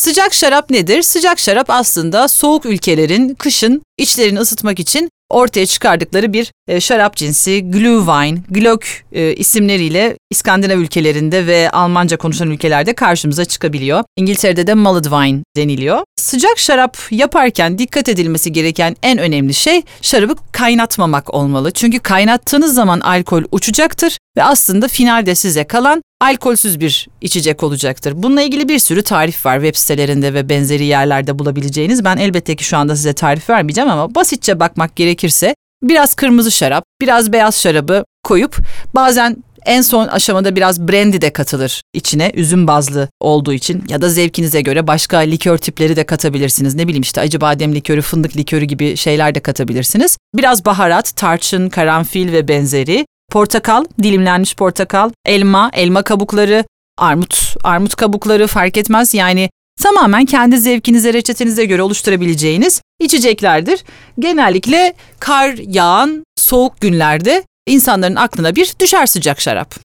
Sıcak şarap nedir? Sıcak şarap aslında soğuk ülkelerin kışın içlerini ısıtmak için ortaya çıkardıkları bir e, şarap cinsi Glühwein, Glöck e, isimleriyle İskandinav ülkelerinde ve Almanca konuşan ülkelerde karşımıza çıkabiliyor. İngiltere'de de mulled wine deniliyor. Sıcak şarap yaparken dikkat edilmesi gereken en önemli şey şarabı kaynatmamak olmalı. Çünkü kaynattığınız zaman alkol uçacaktır ve aslında finalde size kalan alkolsüz bir içecek olacaktır. Bununla ilgili bir sürü tarif var web sitelerinde ve benzeri yerlerde bulabileceğiniz. Ben elbette ki şu anda size tarif vermeyeceğim ama basitçe bakmak gerekirse biraz kırmızı şarap, biraz beyaz şarabı koyup bazen en son aşamada biraz brandy de katılır içine üzüm bazlı olduğu için ya da zevkinize göre başka likör tipleri de katabilirsiniz. Ne bileyim işte acı badem likörü, fındık likörü gibi şeyler de katabilirsiniz. Biraz baharat, tarçın, karanfil ve benzeri. Portakal, dilimlenmiş portakal, elma, elma kabukları, armut, armut kabukları fark etmez. Yani tamamen kendi zevkinize, reçetenize göre oluşturabileceğiniz içeceklerdir. Genellikle kar yağan soğuk günlerde insanların aklına bir düşer sıcak şarap.